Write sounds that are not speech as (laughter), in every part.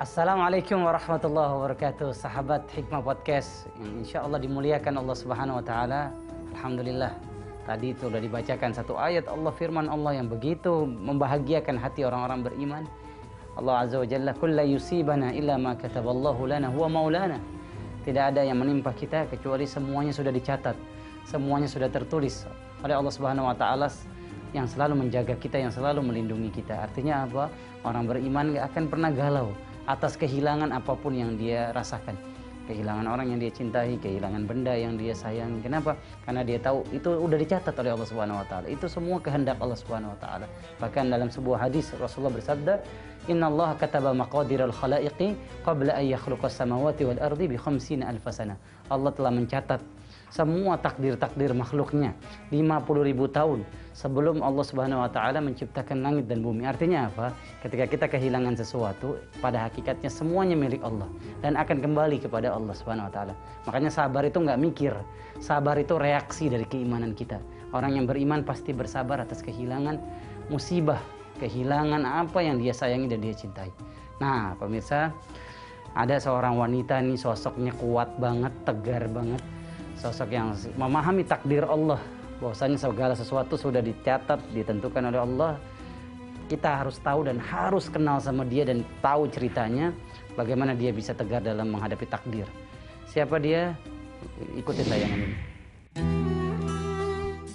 Assalamualaikum warahmatullahi wabarakatuh. Sahabat Hikmah Podcast Yang insya Allah dimuliakan Allah subhanahu wa ta'ala. Alhamdulillah Tadi itu sudah dibacakan satu ayat. Allah firman Allah yang begitu membahagiakan hati orang-orang beriman. Allah Azza wa Jalla Kulla yusibana illa ma kataballahu lana huwa maulana. Tidak ada yang menimpa kita kecuali semuanya sudah dicatat Semuanya sudah tertulis oleh Allah subhanahu wa ta'ala yang selalu menjaga kita, yang selalu melindungi kita. Artinya apa? Orang beriman gak akan pernah galau atas kehilangan apa pun yang dia rasakan. Kehilangan orang yang dia cintai, kehilangan benda yang dia sayangi. Kenapa? Karena dia tahu itu udah dicatat oleh Allah Subhanahu wa taala. Itu semua kehendak Allah Subhanahu wa taala. Bahkan dalam sebuah hadis Rasulullah bersabda, "Inna Allah kataba maqadiral khalaiqi qabla an yakhluqas samawati wal ardi bi khamsina alf sana." Allah telah mencatat semua takdir-takdir makhluknya 50 ribu tahun sebelum Allah Subhanahu wa taala menciptakan langit dan bumi. Artinya apa? Ketika kita kehilangan sesuatu, pada hakikatnya semuanya milik Allah dan akan kembali kepada Allah Subhanahu wa taala. Makanya sabar itu nggak mikir. Sabar itu reaksi dari keimanan kita. Orang yang beriman pasti bersabar atas kehilangan musibah, kehilangan apa yang dia sayangi dan dia cintai. Nah, pemirsa, ada seorang wanita nih sosoknya kuat banget, tegar banget sosok yang memahami takdir Allah. Bahwasanya segala sesuatu sudah dicatat ditentukan oleh Allah. Kita harus tahu dan harus kenal sama dia dan tahu ceritanya bagaimana dia bisa tegar dalam menghadapi takdir. Siapa dia? Ikuti tayangan ini.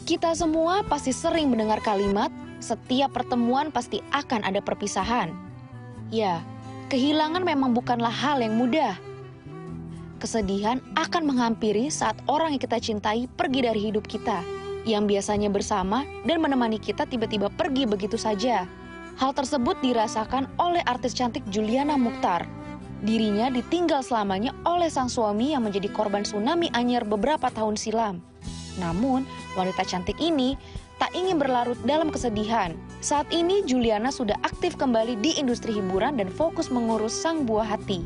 Kita semua pasti sering mendengar kalimat setiap pertemuan pasti akan ada perpisahan. Ya kehilangan memang bukanlah hal yang mudah kesedihan akan menghampiri saat orang yang kita cintai pergi dari hidup kita, yang biasanya bersama dan menemani kita tiba-tiba pergi begitu saja. Hal tersebut dirasakan oleh artis cantik Juliana Mukhtar. Dirinya ditinggal selamanya oleh sang suami yang menjadi korban tsunami Anyer beberapa tahun silam. Namun, wanita cantik ini tak ingin berlarut dalam kesedihan. Saat ini Juliana sudah aktif kembali di industri hiburan dan fokus mengurus sang buah hati.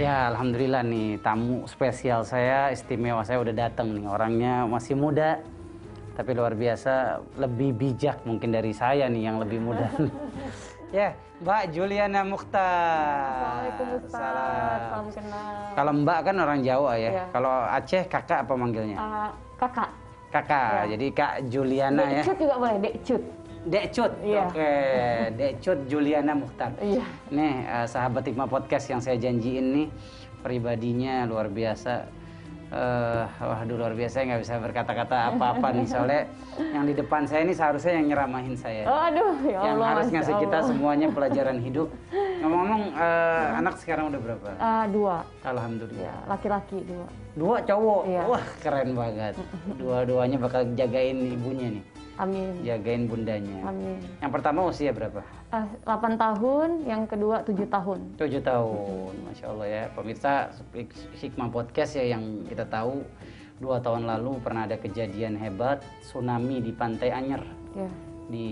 Ya, alhamdulillah nih tamu spesial saya, istimewa saya udah datang nih. Orangnya masih muda, tapi luar biasa, lebih bijak mungkin dari saya nih yang lebih muda. (laughs) ya, Mbak Juliana Mukhtar. Assalamualaikum Ustaz, salam kenal. Kalau Mbak kan orang Jawa ya. Iya. Kalau Aceh kakak apa manggilnya? Uh, kakak. kakak. iya. Jadi Kak Juliana ya. Dekcut juga boleh, Dekcut. Dek Cut. Iya. Oke, Dek Cut Juliana Mukhtar. Iya. Nih, eh, sahabat Hikmah Podcast yang saya janjiin nih pribadinya luar biasa. Eh, waduh luar biasa nggak bisa berkata-kata apa-apa nih (laughs) soalnya yang di depan saya ini seharusnya yang nyeramahin saya. Oh, aduh, ya yang Allah. harus Masya ngasih kita Allah. semuanya (laughs) pelajaran hidup. Ngomong-ngomong, eh, anak sekarang udah berapa? Ah, dua, Alhamdulillah. ya laki-laki dua. Dua cowok. Iya. Wah, keren banget. Dua-duanya bakal jagain ibunya nih. Amin. Jagain bundanya. Amin. Yang pertama usia berapa? Ah, 8 tahun, yang kedua 7 tahun. Tujuh tahun, masya Allah ya. Pemirsa Hikmah Podcast ya yang kita tahu dua tahun lalu pernah ada kejadian hebat tsunami di Pantai Anyer Ya. di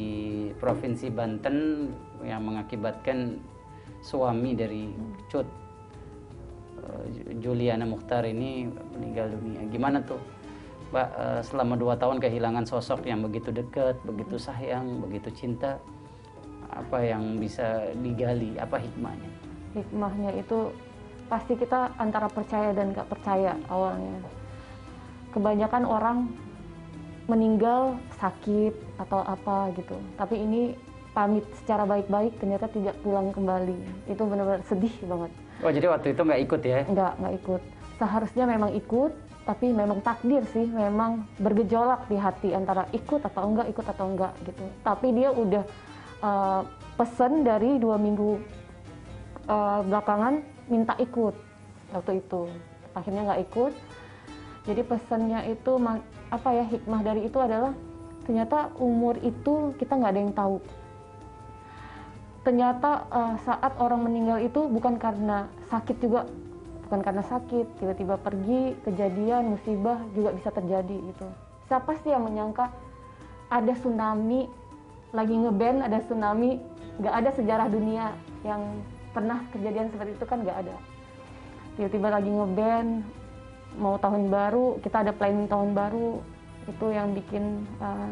Provinsi Banten yang mengakibatkan suami dari Cut eh, Juliana Mukhtar ini meninggal dunia. Gimana tuh, Mbak? eh, selama dua tahun kehilangan sosok yang begitu dekat, begitu sayang, begitu cinta, apa yang bisa digali? Apa hikmahnya? Hikmahnya itu pasti kita antara percaya dan gak percaya awalnya. Kebanyakan orang meninggal sakit atau apa gitu. Tapi ini pamit secara baik-baik ternyata tidak pulang kembali. Itu benar-benar sedih banget. Oh jadi waktu itu nggak ikut ya? Nggak, nggak ikut. Seharusnya memang ikut, tapi memang takdir sih, memang bergejolak di hati antara ikut atau enggak, ikut atau enggak gitu. Tapi dia udah uh, pesen dari dua minggu uh, belakangan minta ikut waktu itu. Akhirnya nggak ikut. Jadi pesannya itu apa ya hikmah dari itu adalah ternyata umur itu kita nggak ada yang tahu ternyata eh, saat orang meninggal itu bukan karena sakit juga bukan karena sakit tiba-tiba pergi kejadian musibah juga bisa terjadi gitu siapa sih yang menyangka ada tsunami lagi ngeband ada tsunami nggak ada sejarah dunia yang pernah kejadian seperti itu kan nggak ada tiba-tiba lagi ngeband mau tahun baru kita ada planning tahun baru itu yang bikin uh,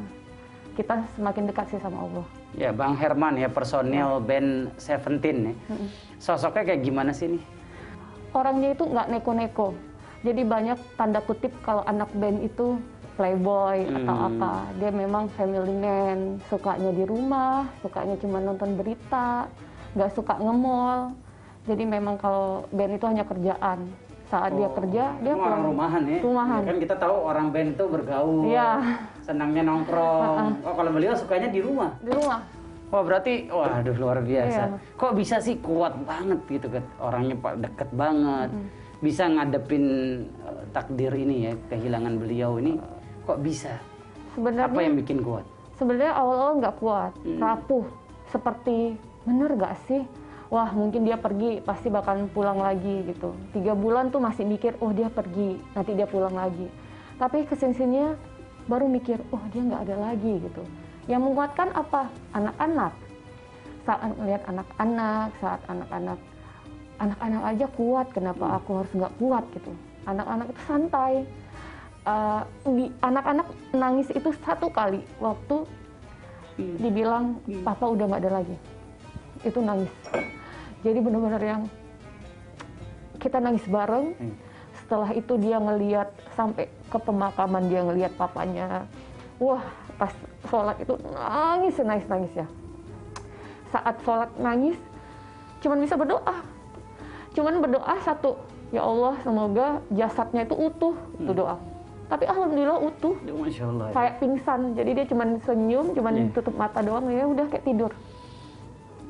kita semakin dekat sih sama Allah. Ya, Bang Herman ya personil band Seventeen ya. Sosoknya kayak gimana sih nih? Orangnya itu nggak neko-neko. Jadi banyak tanda kutip kalau anak band itu playboy atau Hmm. apa. Dia memang family man, sukanya di rumah, sukanya cuma nonton berita, nggak suka nge-mall. Jadi memang kalau band itu hanya kerjaan. Saat dia Oh, kerja, dia emang orang pulang rumahan ya. Rumahan. Ya kan kita tahu orang band itu bergaul. Iya. Senangnya nongkrong. (laughs) Oh, kalau beliau sukanya di rumah. di rumah. Wah berarti, waduh luar biasa. Iya. Kok bisa sih kuat banget gitu kan? Orangnya pak deket banget, bisa ngadepin eh, takdir ini ya, kehilangan beliau ini. Kok bisa? Sebenarnya Apa yang bikin kuat? sebenarnya awal-awal nggak kuat, Hmm. rapuh. Seperti bener nggak sih? Wah mungkin dia pergi pasti bakalan pulang lagi gitu. Tiga bulan tuh masih mikir, oh dia pergi, nanti dia pulang lagi. Tapi ke sini baru mikir, oh dia nggak ada lagi gitu. Yang menguatkan apa? Anak-anak. Saat melihat anak-anak, saat anak-anak, anak-anak aja kuat, kenapa aku harus nggak kuat gitu? Anak-anak itu santai. Uh, di- anak-anak nangis itu satu kali waktu dibilang papa udah nggak ada lagi itu nangis jadi benar-benar yang kita nangis bareng Hmm. setelah itu dia ngeliat sampai ke pemakaman dia ngeliat papanya wah pas sholat itu nangis nangis nangis ya saat sholat nangis cuman bisa berdoa cuman berdoa satu ya Allah semoga jasadnya itu utuh itu doa tapi alhamdulillah utuh Ya, Masya Allah. ya. kayak pingsan jadi dia cuman senyum cuman Iya. tutup mata doang ya udah kayak tidur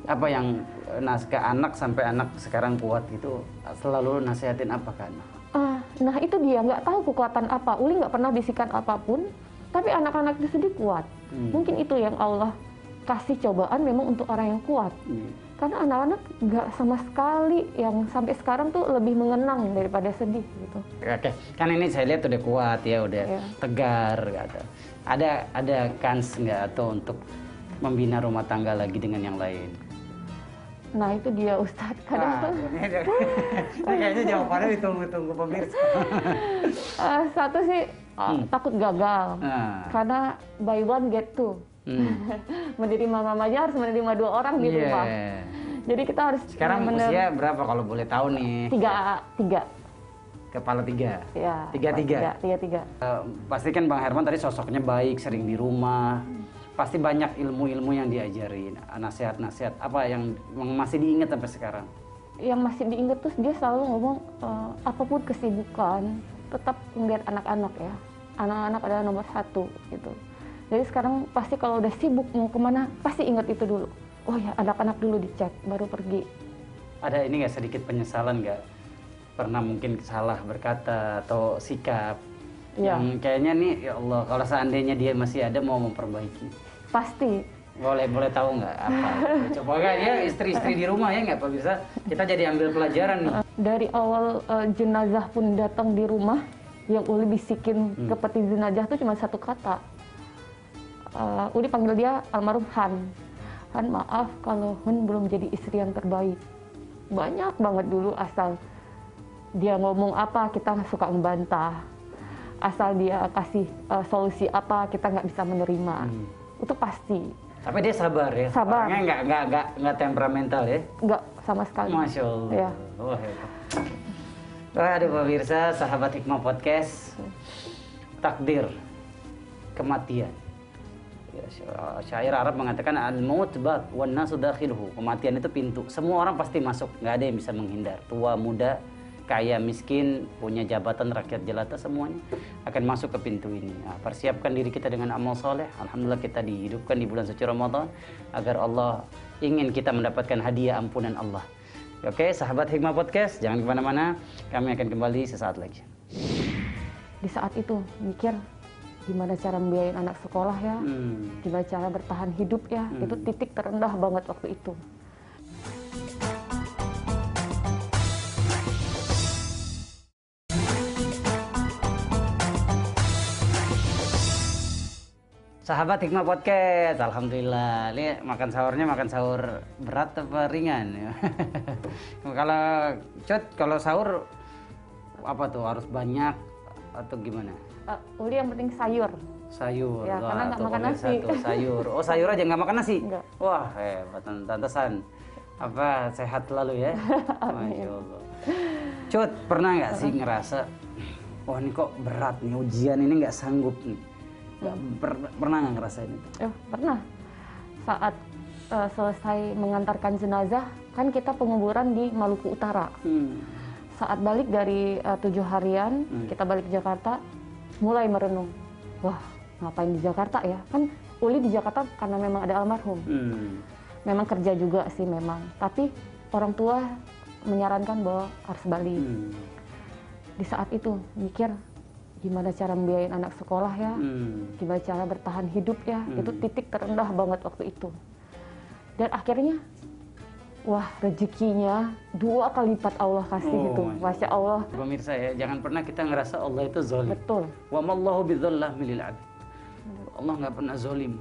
Apa yang eh, nas ke anak sampai anak sekarang kuat gitu selalu nasihatin apa kan? Ah, nah itu dia nggak tahu kekuatan apa Uli nggak pernah bisikan apa pun tapi anak-anak itu sedih kuat Hmm. mungkin itu yang Allah kasih cobaan memang untuk orang yang kuat Iya. karena anak-anak nggak sama sekali yang sampai sekarang tuh lebih mengenang daripada sedih gitu Oke, kan ini saya lihat udah kuat ya, udah Iya. tegar gitu. Ada ada kans nggak atau untuk membina rumah tangga lagi dengan yang lain? Nah itu dia Ustadz kadang (laughs) tuh kayaknya jawabannya ditunggu-tunggu pemirsa. ah, (laughs) satu sih ah, Hmm. takut gagal Nah, karena buy one get two hmm. (laughs) menerima mama aja harus menerima dua orang di Iya. rumah jadi kita harus Sekarang benar-benar usia berapa kalau boleh tahu nih? tiga tiga Kepala tiga. ya Tiga-tiga? tiga tiga Eh, pasti kan Bang Herman tadi sosoknya baik, sering di rumah. Pasti banyak ilmu-ilmu yang diajarin, nasihat-nasihat apa yang, masih diingat sampai sekarang. yang masih diingat tuh dia selalu ngomong eh, apa pun kesibukan tetap melihat anak-anak ya anak-anak adalah nomor satu gitu jadi sekarang pasti kalau udah sibuk mau ke mana pasti ingat itu dulu oh ya anak-anak dulu dicek baru pergi Ada ini nggak sedikit penyesalan nggak? Pernah mungkin salah berkata atau sikap Iya. yang kayaknya nih ya Allah kalau seandainya dia masih ada mau memperbaiki. Pasti Boleh boleh tahu nggak apa? (laughs) Coba nggak ya istri-istri di rumah ya nggak Pak bisa kita jadi ambil pelajaran nih. dari awal eh, jenazah pun datang di rumah yang Uli bisikin Hmm. ke peti jenazah tuh cuma satu kata Eh, Uli panggil dia almarhum Han Han maaf kalau Hun belum jadi istri yang terbaik banyak banget dulu asal dia ngomong apa kita suka membantah asal dia kasih eh, solusi apa kita nggak bisa menerima Hmm. Itu pasti Tapi dia sabar ya. Sabar. Orangnya nggak nggak nggak nggak temperamental ya. nggak sama sekali Masya Allah. Ya. Wah, hebat. Waduh pemirsa, sahabat Hikmah Podcast. Takdir. Kematian. Ya, sya- syair Arab mengatakan al-maut bab wan nasu dakhiluhu. Kematian itu pintu. Semua orang pasti masuk, nggak ada yang bisa menghindar. Tua, muda, kaya, miskin, punya jabatan, rakyat jelata semuanya akan masuk ke pintu ini. Nah, persiapkan diri kita dengan amal soleh. Alhamdulillah kita dihidupkan di bulan suci Ramadan agar Allah ingin kita mendapatkan hadiah ampunan Allah. Oke, sahabat Hikmah Podcast, jangan ke mana-mana. Kami akan kembali sesaat lagi. di saat itu mikir gimana cara membiayain anak sekolah ya Hmm. gimana cara bertahan hidup ya Hmm. itu titik terendah banget waktu itu Sahabat Hikmah Podcast, Alhamdulillah. Ini makan sahurnya makan sahur berat apa ringan? (laughs) kalau cut, kalau sahur apa tuh harus banyak atau gimana? Eh, Uli yang penting sayur. Sayur. Ya, Wah, karena nggak makan nasi. tuh, sayur. Oh sayur aja nggak makan nasi? Nggak. Wah hebat tantesan. Apa sehat selalu ya? (laughs) Masya Allah. Cut pernah nggak sih ngerasa, wah ini kok berat nih ujian ini nggak sanggup nih. Nggak per- pernah nggak ngerasain itu? Eh, pernah. Saat eh, selesai mengantarkan jenazah, kan kita penguburan di Maluku Utara. Hmm. Saat balik dari eh, tujuh harian, Hmm. kita balik ke Jakarta, mulai merenung. Wah, ngapain di Jakarta ya? Kan Uli di Jakarta karena memang ada almarhum. Hmm. Memang kerja juga sih memang. Tapi orang tua menyarankan bahwa harus balik. Hmm. Di saat itu mikir gimana cara membiayain anak sekolah ya, Hmm. gimana cara bertahan hidup ya. Hmm. Itu titik terendah banget waktu itu. Dan akhirnya wah rezekinya dua kali lipat Allah kasih Oh, gitu. Masya Allah. Pemirsa ya, jangan pernah kita ngerasa Allah itu zalim. Betul. Wa mallahu lil. Allah nggak pernah zalim.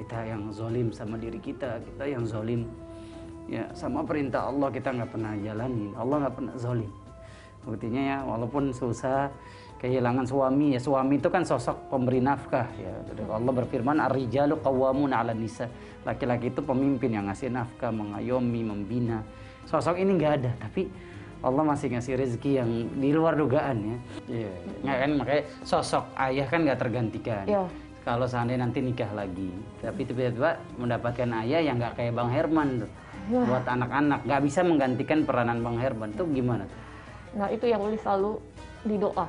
Kita yang zalim sama diri kita, kita yang zalim ya sama perintah Allah kita nggak pernah jalanin. Allah nggak pernah zalim. Buktinya ya, walaupun susah kehilangan suami ya suami itu kan sosok pemberi nafkah ya Allah berfirman ar-rijalu qawwamuna 'ala nisa laki-laki itu pemimpin yang ngasih nafkah mengayomi membina sosok ini nggak ada tapi Allah masih ngasih rezeki yang di luar dugaan ya iya Nggak kan makanya sosok ayah kan nggak tergantikan Iya. kalau seandainya nanti nikah lagi tapi tiba-tiba mendapatkan ayah yang nggak kayak Bang Herman tuh Ya. buat anak-anak nggak bisa menggantikan peranan Bang Herman tuh gimana? Nah itu yang Uli selalu didoa.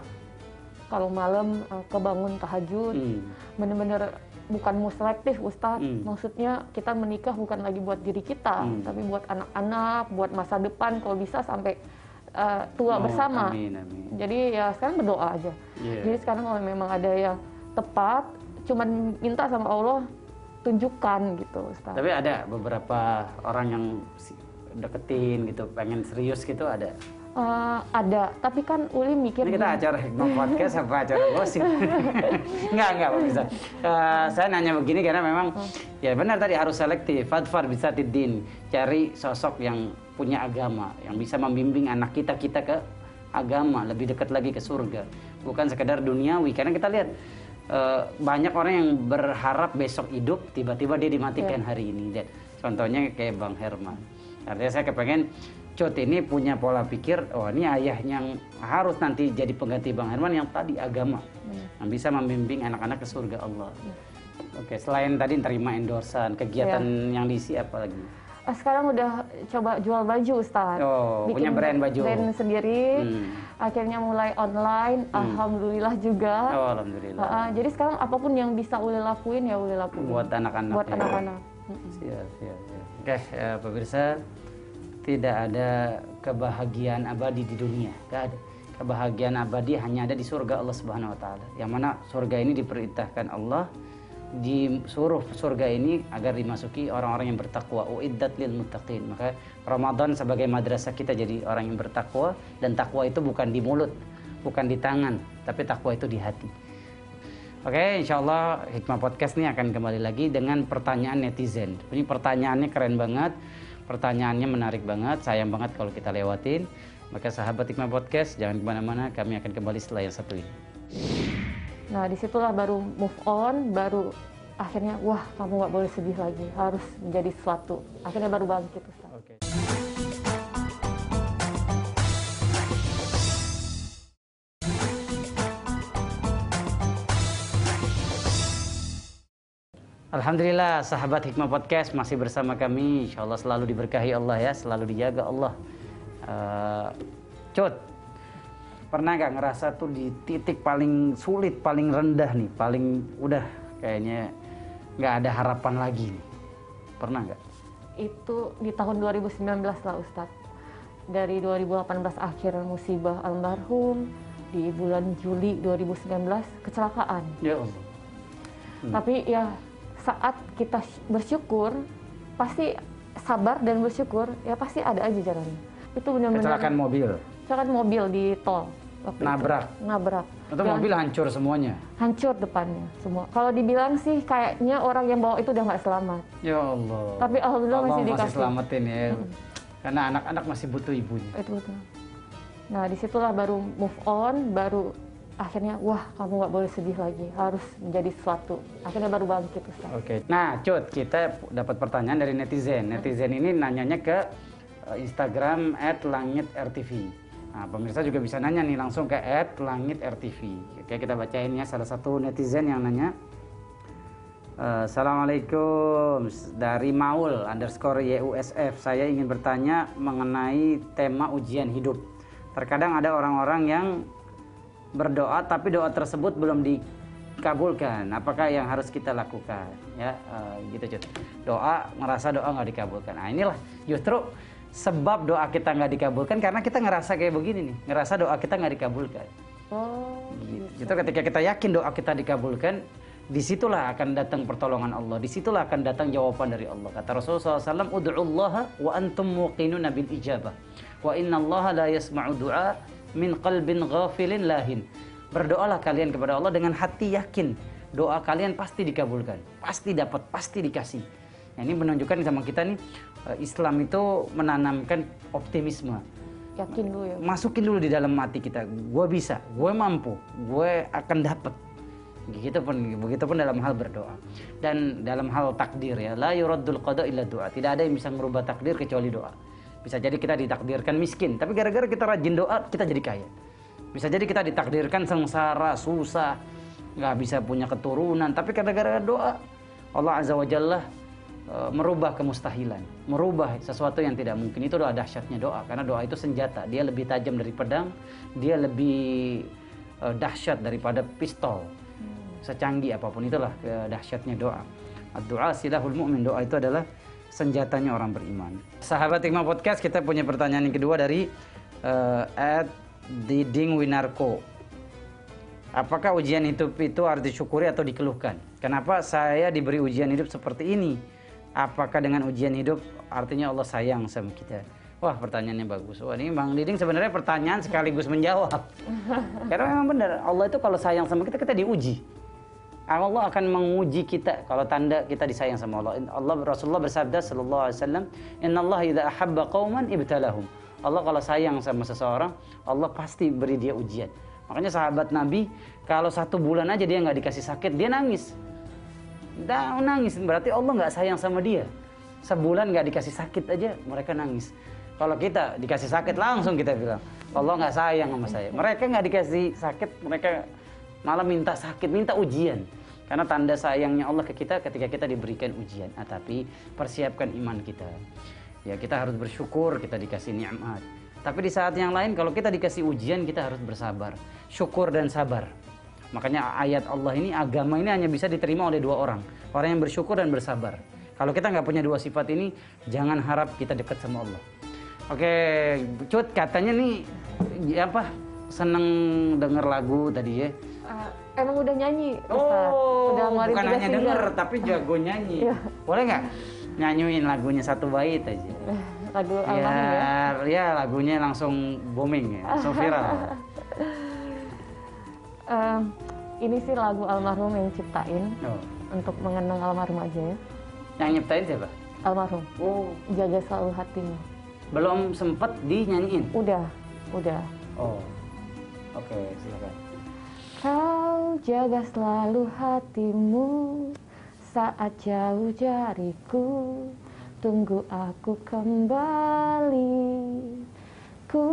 Kalau malam eh, kebangun tahajud, Hmm. bener-bener bukan mau selektif Ustadz. Hmm. Maksudnya kita menikah bukan lagi buat diri kita, Hmm. tapi buat anak-anak, buat masa depan kalau bisa sampai eh, tua Oh, bersama. Amin, amin. Jadi ya sekarang berdoa aja. Iya. Jadi sekarang kalau memang ada yang tepat, cuman minta sama Allah tunjukkan gitu Ustadz. Tapi ada beberapa orang yang deketin gitu, pengen serius gitu ada. Eh, ada, tapi kan Uli mikir Ini kita gini, acara hikmah podcast apa acara gosip? enggak, (laughs) enggak bisa. Eh, saya nanya begini karena memang ya benar tadi harus selektif. Fadfar bisa tidin, cari sosok yang punya agama, yang bisa membimbing anak kita kita ke agama, lebih dekat lagi ke surga. Bukan sekedar duniawi. Karena kita lihat eh, banyak orang yang berharap besok hidup, tiba-tiba dia dimatikan hari ini. Dan contohnya kayak Bang Herman. Artinya saya kepengen Cut ini punya pola pikir, oh ini ayah yang harus nanti jadi pengganti Bang Herman yang tadi agama, yang bisa membimbing anak-anak ke surga Allah. Oke, selain tadi terima endorsan, kegiatan yang diisi apa lagi? Ah, sekarang udah coba jual baju Ustadz. Oh, punya brand baju. brand sendiri. Hmm. Akhirnya mulai online, alhamdulillah juga. Oh, alhamdulillah. Ah, ah, jadi sekarang apa pun yang bisa Uli lakuin ya Uli lakuin. Buat anak-anak. Buat ya. anak-anak. Mm-mm. Siap, siap, siap. Oke, ya, pemirsa, tidak ada kebahagiaan abadi di dunia, Gak ada. Kebahagiaan abadi hanya ada di surga Allah Subhanahu Wa Taala. Yang mana surga ini diperintahkan Allah disuruh surga ini agar dimasuki orang-orang yang bertakwa uiddat lil muttaqin maka Ramadan sebagai madrasah kita jadi orang yang bertakwa dan takwa itu bukan di mulut bukan di tangan tapi takwa itu di hati Oke, insya Allah Hikmah Podcast ini akan kembali lagi dengan pertanyaan netizen. Ini pertanyaannya keren banget, pertanyaannya menarik banget, sayang banget kalau kita lewatin. Maka sahabat Hikmah Podcast, jangan ke mana-mana, kami akan kembali setelah yang satu ini. Nah di situlah baru move on, baru akhirnya wah kamu nggak boleh sedih lagi, harus menjadi sesuatu. Akhirnya baru bangkit Alhamdulillah sahabat Hikmah Podcast masih bersama kami Insya Allah selalu diberkahi Allah ya Selalu dijaga Allah Eh, Cut Pernah gak ngerasa tuh di titik paling sulit Paling rendah nih Paling udah kayaknya nggak ada harapan lagi nih Pernah nggak? Itu di tahun 2019 lah Ustadz. Dari 2018 akhir musibah almarhum, di bulan Juli 2019 kecelakaan. Ya Allah Hmm. Tapi ya saat kita bersyukur, pasti sabar dan bersyukur, ya pasti ada aja jalannya. Itu benar-benar Kecelakaan mobil kecelakaan mobil di tol. waktu itu. Nabrak? Nabrak. Itu Dan mobil hancur semuanya hancur depannya semua. Kalau dibilang sih kayaknya orang yang bawa itu udah nggak selamat. Ya Allah Tapi alhamdulillah Allah masih masih dikasih. selamatin ya Karena anak-anak masih butuh ibunya Itu betul. Nah di situlah baru move on, baru akhirnya wah kamu nggak boleh sedih lagi, harus menjadi sesuatu. Akhirnya baru bangkit Ustaz. Oke. Nah, Cut, kita dapat pertanyaan dari netizen. Netizen ini nanyanya ke eh, Instagram @langit_rtv. Nah, pemirsa juga bisa nanya nih langsung ke @langit_rtv. Oke, kita bacain ya salah satu netizen yang nanya. Eh, Assalamualaikum dari Maul underscore YUSF. Saya ingin bertanya mengenai tema ujian hidup. Terkadang ada orang-orang yang berdoa tapi doa tersebut belum dikabulkan. Apakah yang harus kita lakukan? Ya, eh, gitu cut. Doa ngerasa doa nggak dikabulkan. Nah inilah justru sebab doa kita nggak dikabulkan karena kita ngerasa kayak begini nih, ngerasa doa kita nggak dikabulkan. Oh, Gitu. Itu ketika kita yakin doa kita dikabulkan, di situlah akan datang pertolongan Allah, di situlah akan datang jawaban dari Allah. Kata Rasulullah SAW, Udu'ullaha wa antum muqinuna bil ijabah. Wa inna Allah la yasma'u du'a min qalbin ghafilin lahin. Berdoalah kalian kepada Allah dengan hati yakin. Doa kalian pasti dikabulkan, pasti dapat, pasti dikasih. Nah, ini menunjukkan sama kita nih, eh, Islam itu menanamkan optimisme yakin dulu ya. masukin dulu di dalam hati kita gue bisa gue mampu gue akan dapat begitu pun begitu pun dalam hal berdoa dan dalam hal takdir ya la yuraddul qada illa doa tidak ada yang bisa merubah takdir kecuali doa bisa jadi kita ditakdirkan miskin tapi gara-gara kita rajin doa kita jadi kaya bisa jadi kita ditakdirkan sengsara susah nggak bisa punya keturunan tapi gara-gara doa Allah azza wa jalla eh, merubah kemustahilan, merubah sesuatu yang tidak mungkin. Itu doa dahsyatnya doa, karena doa itu senjata. Dia lebih tajam dari pedang, dia lebih eh, dahsyat daripada pistol. Secanggih apa pun itulah eh, dahsyatnya doa. Doa silahul mu'min. Doa itu adalah senjatanya orang beriman. Sahabat Hikmah Podcast, kita punya pertanyaan yang kedua dari eh, at Diding Winarko. Apakah ujian hidup itu harus disyukuri atau dikeluhkan? Kenapa saya diberi ujian hidup seperti ini? Apakah dengan ujian hidup artinya Allah sayang sama kita? Wah pertanyaannya bagus. Wah ini Bang Diding sebenarnya pertanyaan sekaligus menjawab. (laughs) Karena memang benar Allah itu kalau sayang sama kita kita diuji. Allah akan menguji kita kalau tanda kita disayang sama Allah. Allah Rasulullah bersabda sallallahu alaihi wasallam, "Innallaha idza ahabba qauman ibtalahum." Allah kalau sayang sama seseorang, Allah pasti beri dia ujian. Makanya sahabat Nabi kalau satu bulan aja dia nggak dikasih sakit, dia nangis. Dah nangis berarti Allah nggak sayang sama dia. Sebulan nggak dikasih sakit aja mereka nangis. Kalau kita dikasih sakit langsung kita bilang Allah nggak sayang sama saya. Mereka nggak dikasih sakit, mereka malah minta sakit, minta ujian. Karena tanda sayangnya Allah ke kita ketika kita diberikan ujian. Nah, tapi persiapkan iman kita. Ya kita harus bersyukur kita dikasih nikmat. Tapi di saat yang lain kalau kita dikasih ujian kita harus bersabar, syukur dan sabar. Makanya ayat Allah ini agama ini hanya bisa diterima oleh dua orang, orang yang bersyukur dan bersabar. Kalau kita nggak punya dua sifat ini, jangan harap kita dekat sama Allah. Oke, Cut katanya nih ya apa seneng denger lagu tadi ya. Eh, emang udah nyanyi, Ustaz. udah ngeluarin bukan hanya denger tapi jago nyanyi. Iya. Boleh nggak nyanyiin lagunya satu bait aja? Lagu Ya, almarhum ya. ya lagunya langsung booming ya, langsung viral. (laughs) Eh, ini sih lagu almarhum yang ciptain Oh. untuk mengenang almarhum aja ya. Yang nyiptain siapa? Almarhum. Oh, Jaga selalu hatimu. belum sempet dinyanyiin. Udah, udah. Oh, oke silakan. Kau jaga selalu hatimu saat jauh jariku. Tunggu aku kembali. Ku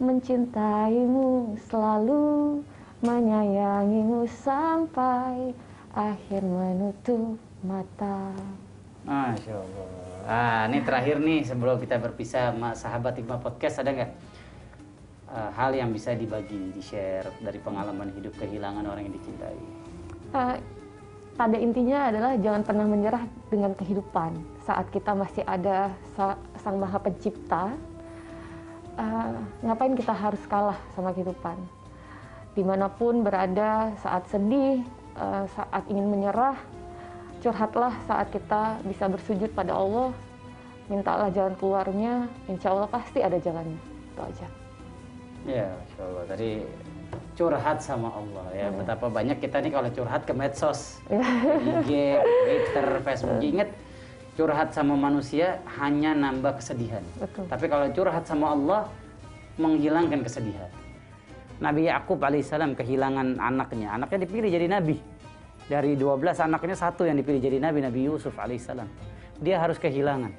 mencintaimu selalu, menyayangimu sampai akhir menutup mata. Masya Allah. Ah, ini terakhir nih sebelum kita berpisah sahabat Hikmah Podcast ada nggak eh, hal yang bisa dibagi, di share dari pengalaman hidup kehilangan orang yang dicintai? Eh, pada intinya adalah jangan pernah menyerah dengan kehidupan. Saat kita masih ada sa- Sang Maha Pencipta, eh, ngapain kita harus kalah sama kehidupan? Di mana pun berada, saat sedih, eh, saat ingin menyerah, curhatlah saat kita bisa bersujud pada Allah, mintalah jalan keluarnya, insya Allah pasti ada jalannya. Itu aja. Ya, Masya Allah. Tadi curhat sama Allah ya. Betapa banyak kita nih kalau curhat ke medsos, (laughs) IG, Twitter, Facebook. Ingat, curhat sama manusia hanya nambah kesedihan. Betul. Tapi kalau curhat sama Allah, menghilangkan kesedihan. Nabi Yakub alaihissalam kehilangan anaknya. Anaknya dipilih jadi nabi. Dari 12 anaknya satu yang dipilih jadi nabi, Nabi Yusuf alaihissalam. Dia harus kehilangan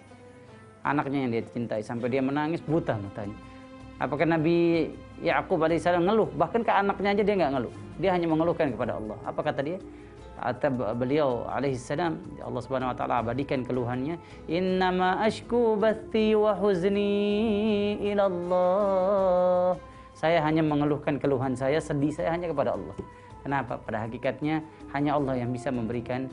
anaknya yang dia cintai sampai dia menangis buta matanya. Apakah Nabi Yakub alaihissalam ngeluh? Bahkan ke anaknya aja dia nggak ngeluh. Dia hanya mengeluhkan kepada Allah. Apa kata dia? Kata beliau alaihissalam Allah Subhanahu wa taala abadikan keluhannya innama ashku bathi wa huzni ila Allah saya hanya mengeluhkan keluhan saya sedih saya hanya kepada Allah kenapa pada hakikatnya hanya Allah yang bisa memberikan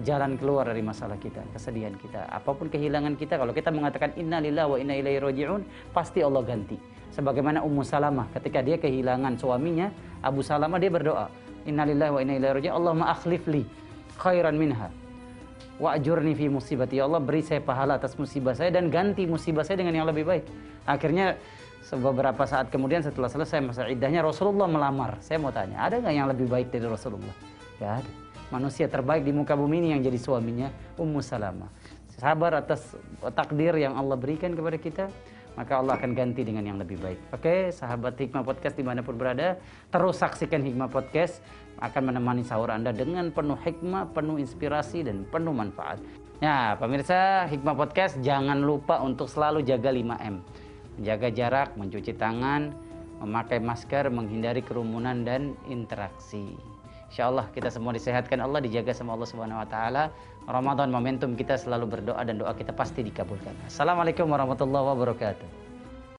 jalan keluar dari masalah kita, kesedihan kita. Apa pun kehilangan kita, kalau kita mengatakan inna lillahi wa inna ilaihi raji'un, pasti Allah ganti. Sebagaimana Ummu Salamah ketika dia kehilangan suaminya, Abu Salamah dia berdoa, inna lillahi wa inna ilaihi raji'un, Allahumma akhlif li khairan minha. Wa ajurni fi musibati. Ya Allah beri saya pahala atas musibah saya dan ganti musibah saya dengan yang lebih baik. Akhirnya beberapa saat kemudian setelah selesai masa iddahnya Rasulullah melamar. Saya mau tanya, ada nggak yang lebih baik dari Rasulullah? Gak ada manusia terbaik di muka bumi ini yang jadi suaminya Ummu Salamah. Sabar atas takdir yang Allah berikan kepada kita, maka Allah akan ganti dengan yang lebih baik. Oke, sahabat Hikmah Podcast di mana pun berada, terus saksikan Hikmah Podcast akan menemani sahur Anda dengan penuh hikmah, penuh inspirasi, dan penuh manfaat. Ya, pemirsa Hikmah Podcast, jangan lupa untuk selalu jaga 5M. Menjaga jarak, mencuci tangan, memakai masker, menghindari kerumunan dan interaksi. Insya Allah kita semua disehatkan Allah, dijaga sama Allah Subhanahu Wa Taala. Ramadan momentum kita selalu berdoa dan doa kita pasti dikabulkan. Assalamualaikum warahmatullahi wabarakatuh.